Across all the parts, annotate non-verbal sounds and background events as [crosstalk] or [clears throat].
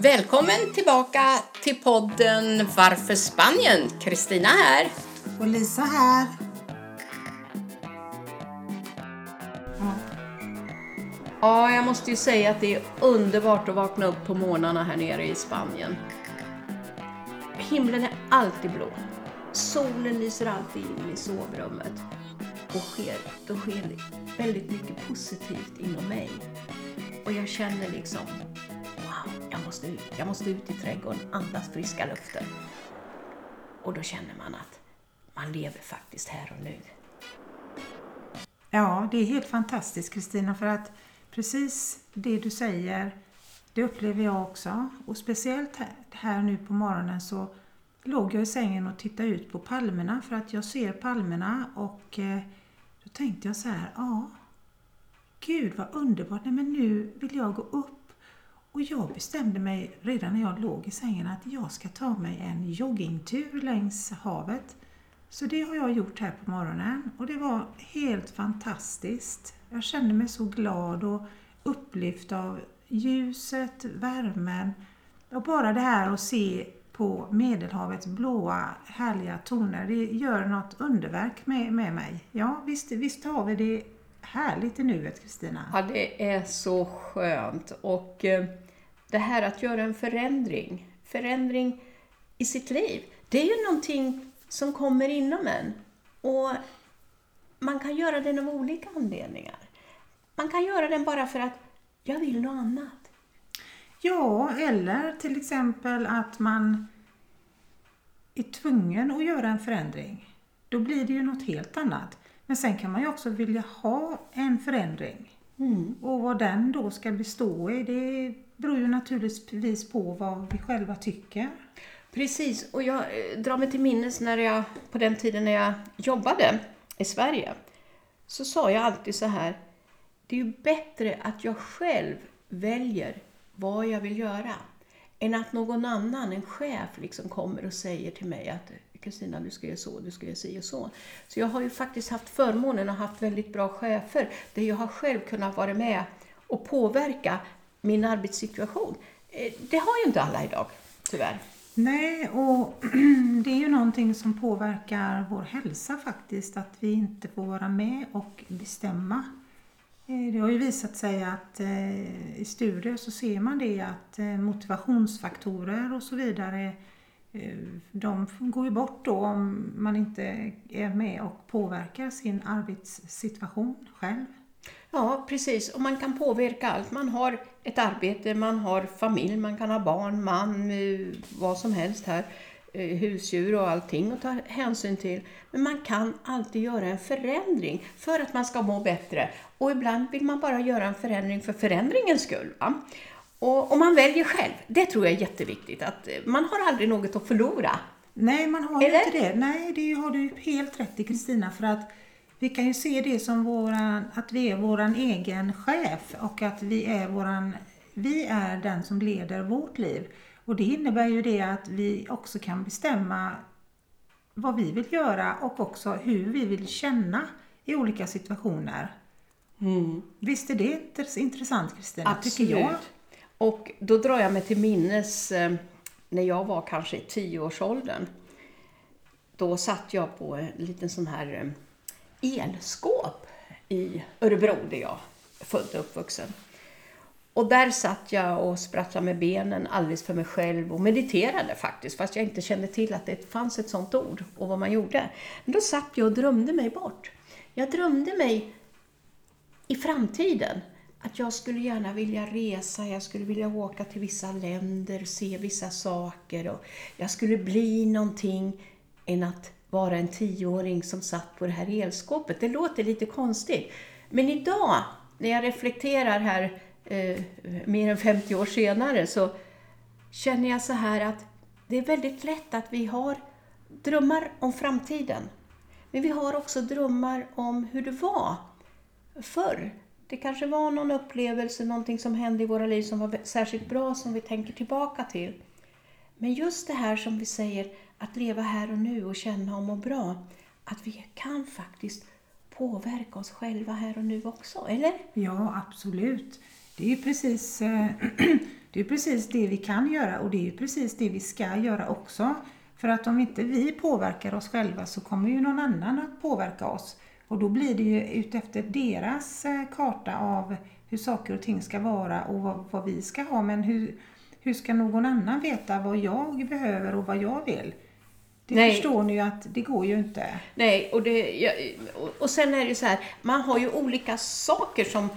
Välkommen tillbaka till podden Varför Spanien? Kristina här. Och Lisa här. Ja, jag måste ju säga att det är underbart att vakna upp på morgnarna här nere i Spanien. Himlen är alltid blå. Solen lyser alltid in i sovrummet. Och sker, då sker det väldigt mycket positivt inom mig. Och jag känner liksom, måste ut. Jag måste ut i trädgården, andas friska luften. Och då känner man att man lever faktiskt här och nu. Ja, det är helt fantastiskt Kristina för att precis det du säger, det upplever jag också. Och speciellt här, här nu på morgonen så låg jag i sängen och tittade ut på palmerna för att jag ser palmerna och eh, då tänkte jag så här, ja, gud vad underbart, nej men nu vill jag gå upp. Och jag bestämde mig redan när jag låg i sängen att jag ska ta mig en joggingtur längs havet. Så det har jag gjort här på morgonen och det var helt fantastiskt. Jag kände mig så glad och upplyft av ljuset, värmen och bara det här att se på Medelhavets blåa härliga toner. Det gör något underverk med, med mig. Ja, visst, visst har vi det härligt i nuet, Kristina? Ja, det är så skönt. Och eh, det här att göra en förändring, förändring i sitt liv, det är ju någonting som kommer inom en. Och man kan göra den av olika anledningar. Man kan göra den bara för att jag vill något annat. Ja, eller till exempel att man är tvungen att göra en förändring. Då blir det ju något helt annat. Men sen kan man ju också vilja ha en förändring. Mm. Och vad den då ska bestå i, det beror ju naturligtvis på vad vi själva tycker. Precis, och jag eh, drar mig till minnes när jag, på den tiden när jag jobbade i Sverige, så sa jag alltid så här, det är ju bättre att jag själv väljer vad jag vill göra, än att någon annan, en chef, liksom kommer och säger till mig att Kristina, du ska göra så, du ska göra si och så. Så jag har ju faktiskt haft förmånen att ha haft väldigt bra chefer, där jag har själv kunnat vara med och påverka min arbetssituation. Eh, det har ju inte alla idag, tyvärr. Nej, och [clears throat] det är ju någonting som påverkar vår hälsa faktiskt, att vi inte får vara med och bestämma. Eh, det har ju visat sig att eh, i studier så ser man det att motivationsfaktorer och så vidare de går ju bort då om man inte är med och påverkar sin arbetssituation själv. Ja, precis. Och man kan påverka allt. Man har ett arbete, man har familj, man kan ha barn, man, eh, vad som helst här. eh, Husdjur och allting att ta hänsyn till. Men man kan alltid göra en förändring för att man ska må bättre. Och ibland vill man bara göra en förändring för förändringens skull. Va? Och, och man väljer själv. Det tror jag är jätteviktigt. Att eh, man har aldrig något att förlora. Nej, man har ju Eller? inte det. Nej, det har du helt rätt i Kristina. För att vi kan ju se det som våran, att vi är våran egen chef och att vi är, våran, vi är den som leder vårt liv. Och det innebär ju det att vi också kan bestämma vad vi vill göra och också hur vi vill känna i olika situationer. Visst är det intressant Kristina, tycker jag. Och då drar jag mig till minnes eh, när jag var kanske i tioårsåldern. Då satt jag på en liten sån här eh, elskåp i Örebro där jag är född och uppvuxen. Och där satt jag och sprattlade med benen alldeles för mig själv och mediterade faktiskt, fast jag inte kände till att det fanns ett sånt ord och vad man gjorde. Men då satt jag och drömde mig bort. Jag drömde mig i framtiden att jag skulle gärna vilja resa, jag skulle vilja åka till vissa länder, se vissa saker och jag skulle bli någonting än att vara en tioåring som satt på det här elskåpet. Det låter lite konstigt. Men idag, när jag reflekterar här eh, mer än 50 år senare, så känner jag så här att det är väldigt lätt att vi har drömmar om framtiden. Men vi har också drömmar om hur det var förr. Det kanske var någon upplevelse, någonting som hände i våra liv som var särskilt bra som vi tänker tillbaka till. Men just det här som vi säger, att leva här och nu och känna och må bra, att vi kan faktiskt påverka oss själva här och nu också, eller? Ja, absolut. Det är ju precis eh, [clears throat] Det är precis det vi kan göra och det är ju precis det vi ska göra också. För att om inte vi påverkar oss själva så kommer ju någon annan att påverka oss. Och då blir det ju utefter deras eh, karta av hur saker och ting ska vara och vad, vad vi ska ha. Men hur, hur ska någon annan veta vad jag behöver och vad jag vill? Det Nej. förstår ni ju att det går ju inte. Nej, och, det, och sen är det ju så här, man har ju olika saker som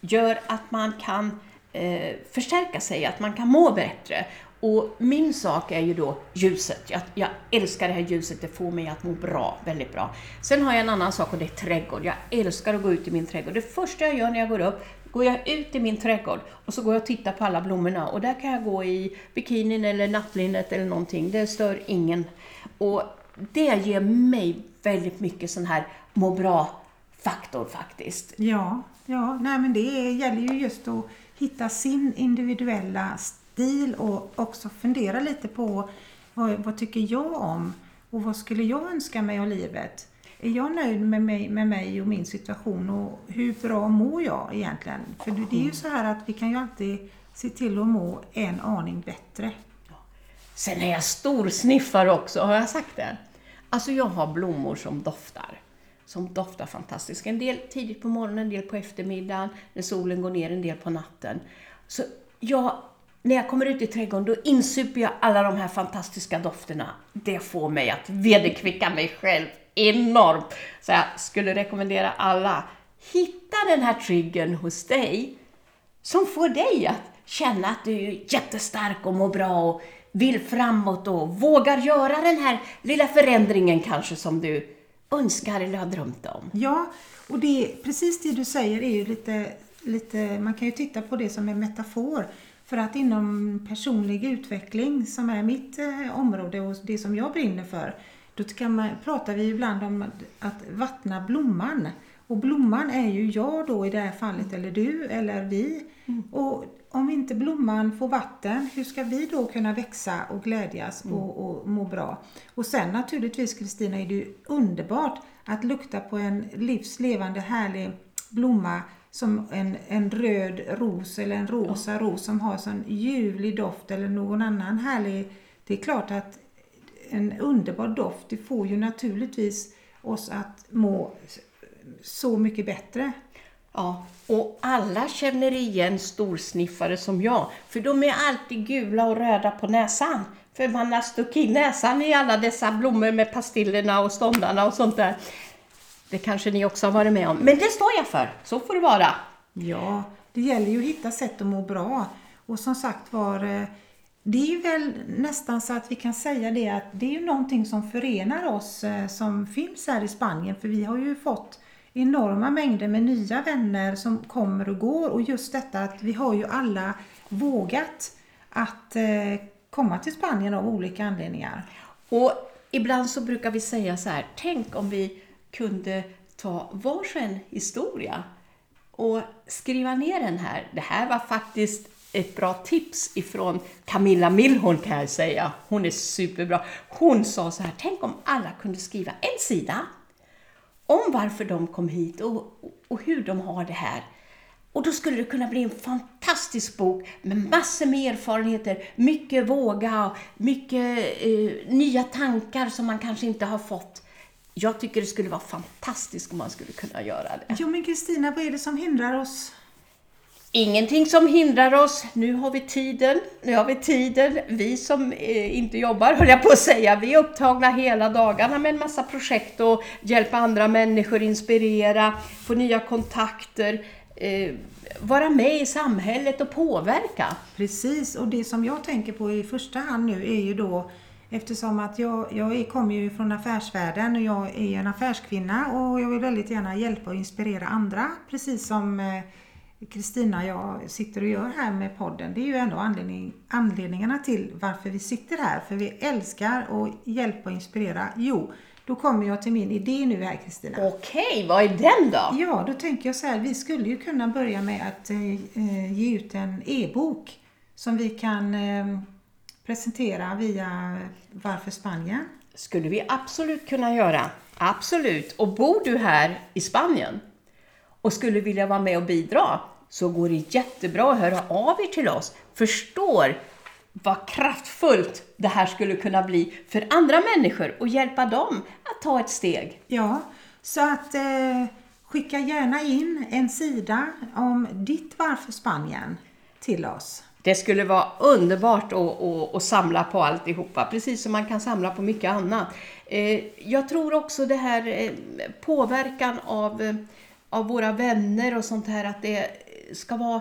gör att man kan eh, förstärka sig, att man kan må bättre. Och min sak är ju då ljuset. Jag, jag älskar det här ljuset, det får mig att må bra, väldigt bra. Sen har jag en annan sak och det är trädgård. Jag älskar att gå ut i min trädgård. Det första jag gör när jag går upp, går jag ut i min trädgård och så går jag och tittar på alla blommorna. Och där kan jag gå i bikinin eller nattlinnet eller någonting. Det stör ingen. Och det ger mig väldigt mycket sån här må bra-faktor faktiskt. Ja, ja nej men det gäller ju just att hitta sin individuella stil och också fundera lite på vad, vad tycker jag om och vad skulle jag önska mig av livet? Är jag nöjd med mig, med mig och min situation och hur bra mår jag egentligen? För det är ju så här att vi kan ju alltid se till att må en aning bättre. Sen är jag storsniffare också, har jag sagt det? Alltså jag har blommor som doftar. Som doftar fantastiskt. En del tidigt på morgonen, en del på eftermiddagen, när solen går ner, en del på natten. Så jag, när jag kommer ut i trädgården, då insuper jag alla de här fantastiska dofterna. Det får mig att vederkvicka mig själv enormt. Så jag skulle rekommendera alla, hitta den här triggern hos dig som får dig att känna att du är jättestark och mår bra och vill framåt och vågar göra den här lilla förändringen kanske som du önskar eller har drömt om. Ja, och det precis det du säger är ju lite, lite, man kan ju titta på det som en metafor. För att inom personlig utveckling, som är mitt eh, område och det som jag brinner för, då kan man, pratar vi ibland om att, att vattna blomman. Och blomman är ju jag då i det här fallet, eller du, eller vi. Och om inte blomman får vatten, hur ska vi då kunna växa och glädjas och, och må bra? Och sen naturligtvis Kristina är det ju underbart att lukta på en livslevande härlig blomma som en, en röd ros eller en rosa ros som har sån ljuvlig doft eller någon annan härlig. Det är klart att en underbar doft, det får ju naturligtvis oss att må så mycket bättre. Ja, och alla känner igen storsniffare som jag, för de är alltid gula och röda på näsan. För man har stuckit in näsan i alla dessa blommor med pastillerna och ståndarna och sånt där. Det kanske ni också har varit med om. Men det står jag för, så får det vara. Ja, det gäller ju att hitta sätt att må bra. Och som sagt var, eh, det är ju väl nästan så att vi kan säga det att det är ju någonting som förenar oss eh, som finns här i Spanien. För vi har ju fått enorma mängder med nya vänner som kommer och går. Och just detta att vi har ju alla vågat att eh, komma till Spanien av olika anledningar. Och ibland så brukar vi säga så här, tänk om vi kunde ta varsin historia och skriva ner den här. Det här var faktiskt ett bra tips ifrån Camilla Millhorn kan jag säga. Hon är superbra. Hon sa så här, tänk om alla kunde skriva en sida om varför de kom hit och, och hur de har det här. Och då skulle det kunna bli en fantastisk bok med massor med erfarenheter, mycket våga, mycket eh, nya tankar som man kanske inte har fått. Jag tycker det skulle vara fantastiskt om man skulle kunna göra det. Jo men Kristina, vad är det som hindrar oss? Ingenting som hindrar oss. Nu har vi tiden. Nu har vi tiden. Vi som eh, inte jobbar, höll jag på att säga, vi är upptagna hela dagarna med en massa projekt och hjälpa andra människor, inspirera, få nya kontakter, eh, vara med i samhället och påverka. Precis, och det som jag tänker på i första hand nu är ju då Eftersom att jag, jag kommer ju från affärsvärlden och jag är en affärskvinna och jag vill väldigt gärna hjälpa och inspirera andra. Precis som eh, Kristina och jag sitter och gör här med podden. Det är ju ändå anledning, anledningarna till varför vi sitter här. För vi älskar att hjälpa och inspirera. Jo, då kommer jag till min idé nu här Kristina. Okej, vad är den då? Ja, då tänker jag så här, vi skulle ju kunna börja med att eh, eh, ge ut en e-bok som vi kan eh, presentera via Varför Spanien? skulle vi absolut kunna göra. Absolut. Och bor du här i Spanien och skulle vilja vara med och bidra så går det jättebra att höra av er till oss. Förstår vad kraftfullt det här skulle kunna bli för andra människor och hjälpa dem att ta ett steg. Ja, så att eh, skicka gärna in en sida om ditt varför Spanien till oss. Det skulle vara underbart att, att, att, samla på alltihopa, precis som man kan samla på mycket annat. Eh, jag tror också det här eh, påverkan av, eh, av våra vänner och sånt här, att det ska vara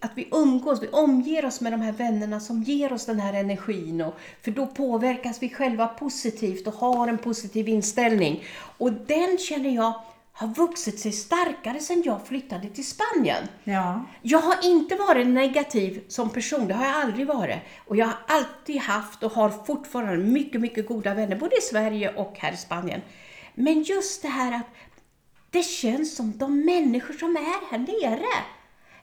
att vi umgås, vi omger oss med de här vännerna som ger oss den här energin. Och, för då påverkas vi själva positivt och har en positiv inställning. Och den känner jag har vuxit sig starkare sedan jag flyttade till Spanien. Ja. Jag har inte varit negativ som person, det har jag aldrig varit. Och jag har alltid haft och har fortfarande mycket, mycket goda vänner, både i Sverige och här i Spanien. Men just det här att det känns som de människor som är här nere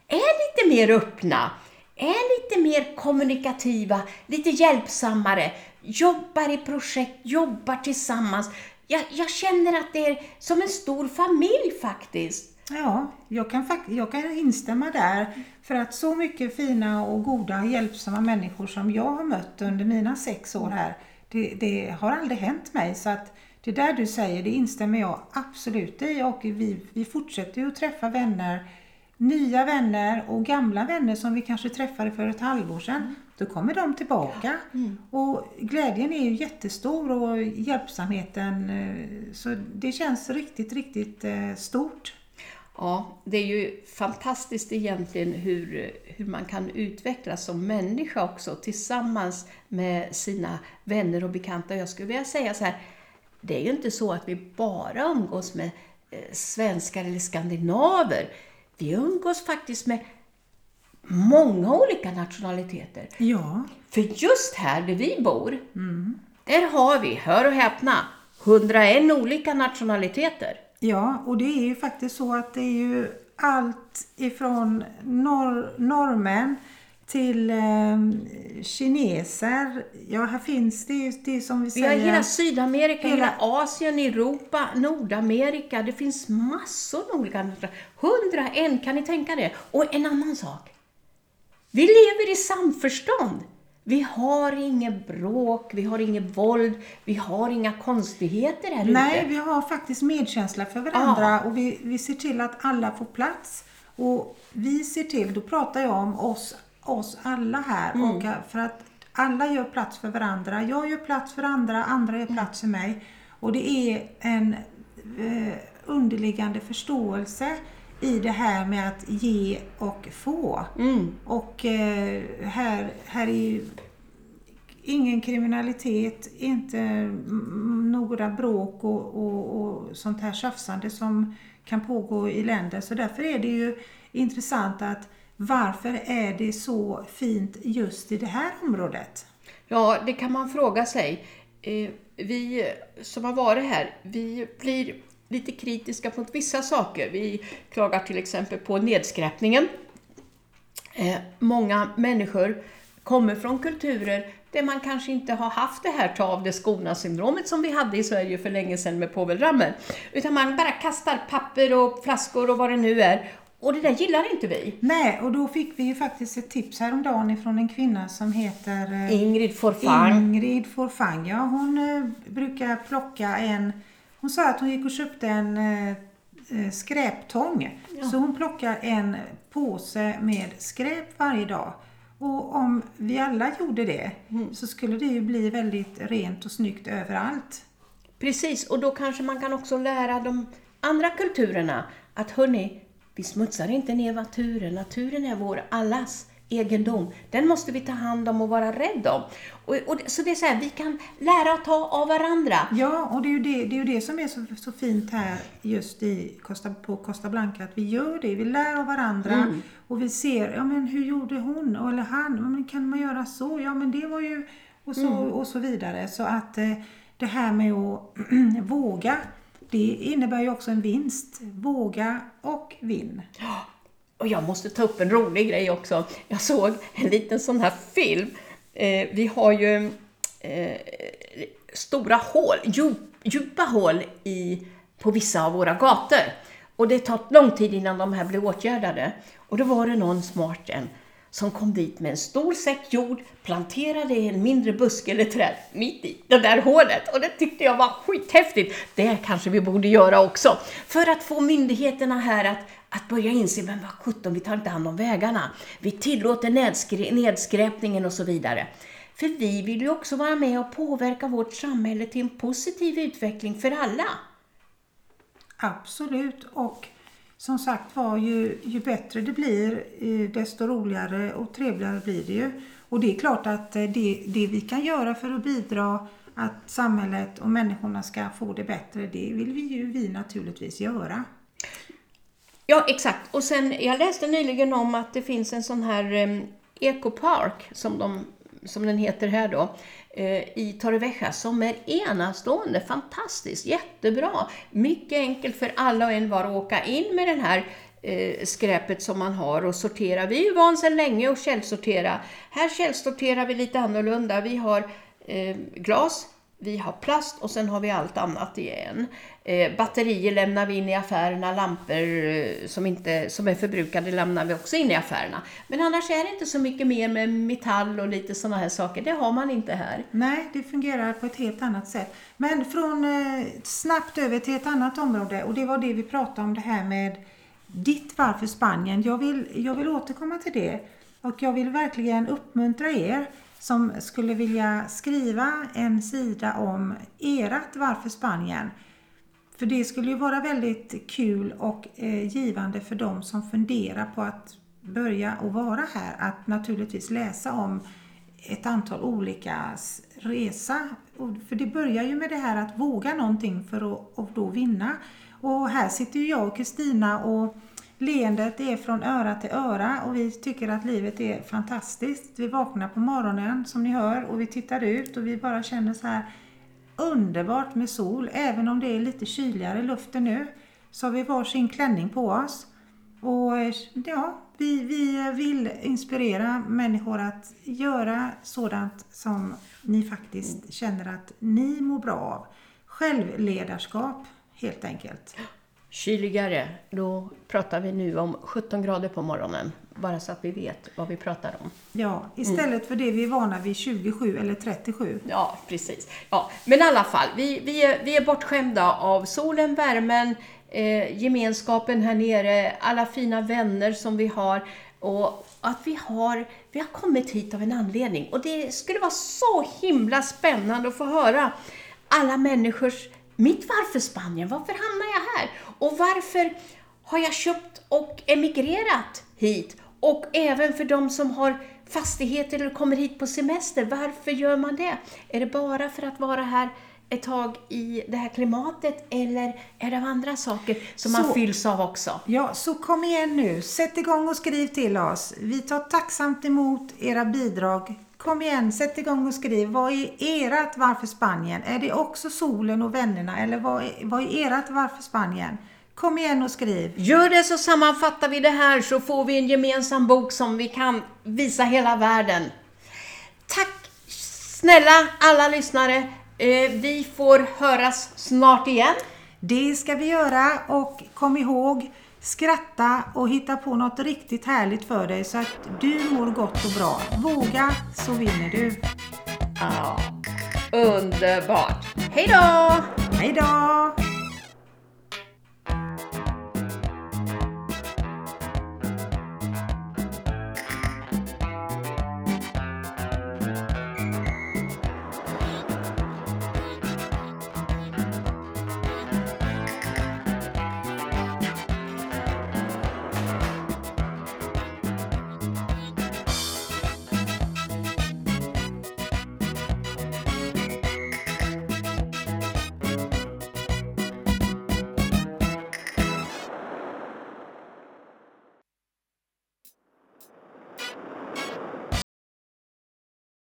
är lite mer öppna, är lite mer kommunikativa, lite hjälpsammare, jobbar i projekt, jobbar tillsammans. Jag, jag känner att det är som en stor familj faktiskt. Ja, jag kan, jag kan instämma där. För att så mycket fina och goda, hjälpsamma människor som jag har mött under mina sex år här, det, det har aldrig hänt mig. Så att det där du säger, det instämmer jag absolut i. Och vi, vi fortsätter ju att träffa vänner nya vänner och gamla vänner som vi kanske träffade för ett halvår sedan, mm. då kommer de tillbaka. Mm. Och glädjen är ju jättestor och hjälpsamheten, eh, så det känns riktigt, riktigt eh, stort. Ja, det är ju fantastiskt egentligen hur, hur man kan utvecklas som människa också tillsammans med sina vänner och bekanta. Jag skulle vilja säga så här, det är ju inte så att vi bara umgås med eh, svenskar eller skandinaver vi umgås faktiskt med många olika nationaliteter. Ja. För just här där vi bor, mm. där har vi, hör och häpna, 101 olika nationaliteter. Ja, och det är ju faktiskt så att det är ju allt ifrån norr, norrmän till eh, kineser. Ja, här finns det det som vi, säger. Vi har hela Sydamerika, hela, hela Asien, Europa, Nordamerika. Det finns massor med olika Hundra en, kan ni tänka det? Och en annan sak. Vi lever i samförstånd. Vi har inget bråk, vi har inget våld, vi har inga konstigheter här Nej, ute. vi har faktiskt medkänsla för varandra ah. och vi, vi ser till att alla får plats. Och vi ser till, då pratar jag om oss oss alla här. Mm. Och för att alla gör plats för varandra. Jag gör plats för andra, andra gör plats för mig. Och det är en eh, underliggande förståelse i det här med att ge och få. Mm. Och eh, här, här är ju ingen kriminalitet, inte några bråk och, och, och sånt här tjafsande som kan pågå i länder. Så därför är det ju intressant att varför är det så fint just i det här området? Ja, det kan man fråga sig. Eh, vi som har varit här, vi blir lite kritiska mot vissa saker. Vi klagar till exempel på nedskräpningen. Eh, många människor kommer från kulturer där man kanske inte har haft det här ta av det skorna syndromet som vi hade i Sverige för länge sedan med Povelrammen. Utan man bara kastar papper och flaskor och vad det nu är och det där gillar inte vi. Nej, och då fick vi ju faktiskt ett tips häromdagen ifrån en kvinna som heter eh, Ingrid Forfang. Ingrid Forfang, ja. Hon eh, brukar plocka en... Hon sa att hon gick och köpte en eh, eh, skräptång. Ja. Så hon plockar en påse med skräp varje dag. Och om vi alla gjorde det mm. så skulle det ju bli väldigt rent och snyggt överallt. Precis, och då kanske man kan också lära de andra kulturerna att hörni, vi smutsar inte ner naturen. Naturen är vår allas egendom. Den måste vi ta hand om och vara rädda om. Och, och, så det är så här, vi kan lära att ta av varandra. Ja, och det är ju det, det, är det som är så, så fint här just i Costa, på Costa Blanca, att vi gör det. Vi lär av varandra mm. och vi ser, ja men hur gjorde hon eller han? Ja, men kan man göra så? Ja men det var ju... Och så, mm. och så vidare. Så att eh, det här med att [clears throat] våga det innebär ju också en vinst. Våga och vinn. Och jag måste ta upp en rolig grej också. Jag såg en liten sån här film. Eh, vi har ju eh, stora hål, djup, djupa hål i, på vissa av våra gator. Och det tar lång tid innan de här blir åtgärdade. Och då var det någon smart en som kom dit med en stor säck jord, planterade en mindre buske eller träd mitt i det där hålet. Och det tyckte jag var skithäftigt. Det kanske vi borde göra också. För att få myndigheterna här att, att börja inse, men vad sjutton, vi tar inte hand om vägarna. Vi tillåter nedskräpningen och så vidare. För vi vill ju också vara med och påverka vårt samhälle till en positiv utveckling för alla. Absolut. Och som sagt var, ju, ju bättre det blir, eh, desto roligare och trevligare blir det ju. Och det är klart att eh, det, det vi kan göra för att bidra att samhället och människorna ska få det bättre, det vill vi ju vi naturligtvis göra. Ja, exakt. Och sen, jag läste nyligen om att det finns en sån här eh, ekopark, som, de, som den heter här då, eh, i Torrevieja som är enastående, fantastiskt, jättebra. Mycket enkelt för alla och en var att åka in med den här eh, skräpet som man har och sortera. Vi är ju van sedan länge att källsortera. Här källsorterar vi lite annorlunda. Vi har eh, glas, vi har plast och sen har vi allt annat igen. Eh, batterier lämnar vi in i affärerna, lampor eh, som, inte, som är förbrukade lämnar vi också in i affärerna. Men annars är det inte så mycket mer med metall och lite sådana här saker. Det har man inte här. Nej, det fungerar på ett helt annat sätt. Men från eh, snabbt över till ett annat område och det var det vi pratade om det här med ditt varför Spanien. Jag vill, jag vill återkomma till det och jag vill verkligen uppmuntra er som skulle vilja skriva en sida om ert Varför Spanien. För det skulle ju vara väldigt kul och eh, givande för de som funderar på att börja och vara här att naturligtvis läsa om ett antal olika resa. För det börjar ju med det här att våga någonting för att, att då vinna. Och här sitter ju jag och Kristina och Leendet är från öra till öra och vi tycker att livet är fantastiskt. Vi vaknar på morgonen som ni hör och vi tittar ut och vi bara känner så här underbart med sol. Även om det är lite kyligare i luften nu så har vi varsin klänning på oss. Och ja, vi, vi vill inspirera människor att göra sådant som ni faktiskt känner att ni mår bra av. Självledarskap helt enkelt. Kyligare, då pratar vi nu om 17 grader på morgonen. Bara så att vi vet vad vi pratar om. Ja, istället mm. för det vi är vana vid 27 eller 37. Ja, precis. Ja, men i alla fall, vi, vi, är, vi är bortskämda av solen, värmen, eh, gemenskapen här nere, alla fina vänner som vi har och att vi har, vi har kommit hit av en anledning. Och det skulle vara så himla spännande att få höra alla människors mitt varför Spanien, varför hamnar jag här? Och varför har jag köpt och emigrerat hit? Och även för de som har fastigheter eller kommer hit på semester, varför gör man det? Är det bara för att vara här ett tag i det här klimatet eller är det av andra saker som så, man fylls av också? Ja, så kom igen nu. Sätt igång och skriv till oss. Vi tar tacksamt emot era bidrag Kom igen, sätt igång och skriv. Vad är ert Varför Spanien? Är det också solen och vännerna? Eller vad är, vad är ert Varför Spanien? Kom igen och skriv. Gör det så sammanfattar vi det här så får vi en gemensam bok som vi kan visa hela världen. Tack snälla alla lyssnare. Eh, vi får höras snart igen. Det ska vi göra och kom ihåg Skratta och hitta på något riktigt härligt för dig så att du mår gott och bra. Våga så vinner du. Ja, underbart. Hej då! Hej då!